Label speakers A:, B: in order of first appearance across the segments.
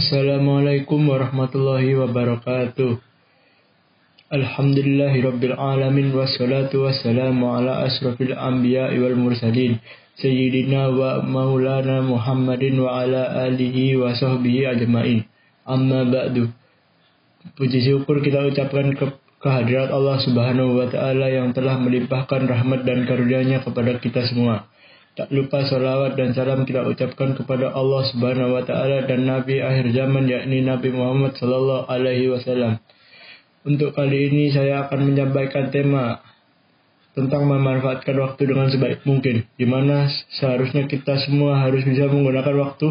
A: Assalamualaikum warahmatullahi wabarakatuh. Alhamdulillahi rabbil alamin wassalatu wassalamu ala asrafil anbiya wal mursalin sayyidina wa maulana Muhammadin wa ala alihi wa sahbihi ajmain. Amma ba'du. Puji syukur kita ucapkan ke kehadirat Allah Subhanahu wa taala yang telah melimpahkan rahmat dan karunia-Nya kepada kita semua. Tak lupa salawat dan salam kita ucapkan kepada Allah Subhanahu wa taala dan nabi akhir zaman yakni Nabi Muhammad sallallahu alaihi wasallam. Untuk kali ini saya akan menyampaikan tema tentang memanfaatkan waktu dengan sebaik mungkin, di mana seharusnya kita semua harus bisa menggunakan waktu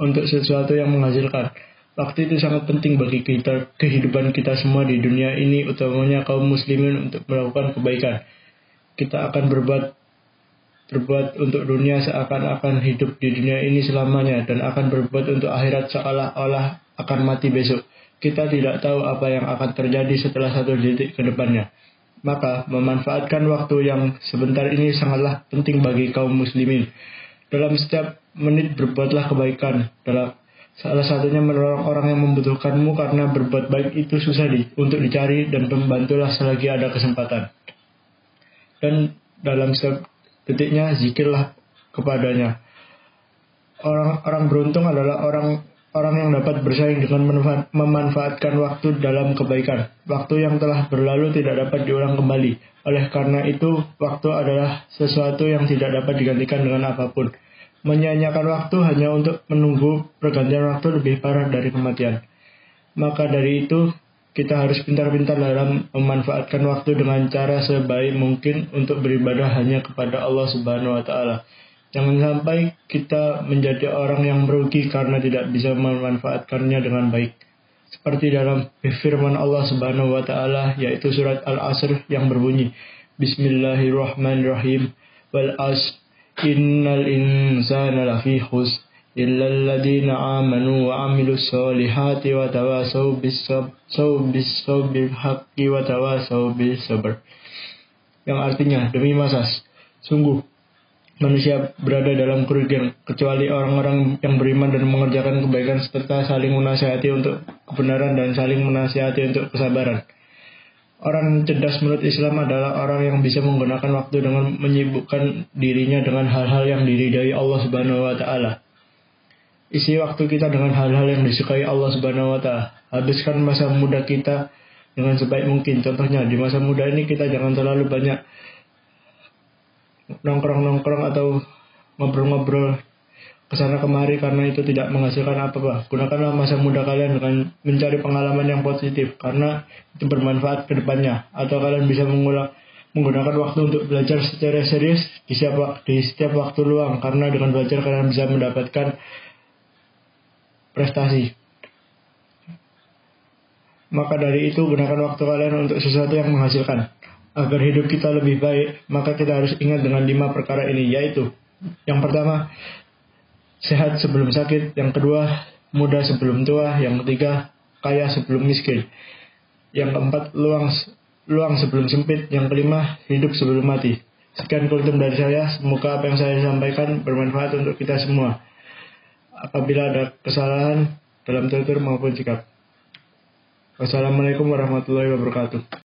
A: untuk sesuatu yang menghasilkan. Waktu itu sangat penting bagi kita, kehidupan kita semua di dunia ini, utamanya kaum muslimin untuk melakukan kebaikan. Kita akan berbuat berbuat untuk dunia seakan-akan hidup di dunia ini selamanya dan akan berbuat untuk akhirat seolah-olah akan mati besok. Kita tidak tahu apa yang akan terjadi setelah satu detik ke depannya. Maka memanfaatkan waktu yang sebentar ini sangatlah penting bagi kaum muslimin. Dalam setiap menit berbuatlah kebaikan. Dalam salah satunya menolong orang yang membutuhkanmu karena berbuat baik itu susah di, untuk dicari dan membantulah selagi ada kesempatan. Dan dalam setiap Detiknya zikirlah kepadanya. Orang orang beruntung adalah orang orang yang dapat bersaing dengan memanfaatkan waktu dalam kebaikan. Waktu yang telah berlalu tidak dapat diulang kembali. Oleh karena itu, waktu adalah sesuatu yang tidak dapat digantikan dengan apa pun. Menyanyiakan waktu hanya untuk menunggu pergantian waktu lebih parah dari kematian. Maka dari itu, kita harus pintar-pintar dalam memanfaatkan waktu dengan cara sebaik mungkin untuk beribadah hanya kepada Allah Subhanahu wa taala. Jangan sampai kita menjadi orang yang merugi karena tidak bisa memanfaatkannya dengan baik. Seperti dalam firman Allah Subhanahu wa taala yaitu surat Al-Asr yang berbunyi Bismillahirrahmanirrahim wal as innal insana lafi khusr إلا الذين آمنوا وعملوا الصالحات وتواصوا بالصبر بالحق وتواصوا بالصبر yang artinya demi masas sungguh manusia berada dalam kerugian kecuali orang-orang yang beriman dan mengerjakan kebaikan serta saling menasihati untuk kebenaran dan saling menasihati untuk kesabaran. Orang cerdas menurut Islam adalah orang yang bisa menggunakan waktu dengan menyibukkan dirinya dengan hal-hal yang diridai Allah Subhanahu wa taala. Isi waktu kita dengan hal-hal yang disukai Allah Subhanahu wa taala. Habiskan masa muda kita dengan sebaik mungkin. Contohnya di masa muda ini kita jangan terlalu banyak nongkrong-nongkrong atau ngobrol-ngobrol ke sana kemari karena itu tidak menghasilkan apa-apa. Gunakanlah masa muda kalian dengan mencari pengalaman yang positif karena itu bermanfaat ke depannya. Atau kalian bisa mengulang menggunakan waktu untuk belajar secara serius di setiap, di setiap waktu luang karena dengan belajar kalian bisa mendapatkan prestasi. Maka dari itu gunakan waktu kalian untuk sesuatu yang menghasilkan. Agar hidup kita lebih baik, maka kita harus ingat dengan lima perkara ini, yaitu yang pertama, sehat sebelum sakit. Yang kedua, muda sebelum tua. Yang ketiga, kaya sebelum miskin. Yang keempat, luang luang sebelum sempit. Yang kelima, hidup sebelum mati. Sekian kultum dari saya. Semoga apa yang saya sampaikan bermanfaat untuk kita semua apabila ada kesalahan dalam tutur maupun sikap. Wassalamualaikum warahmatullahi wabarakatuh.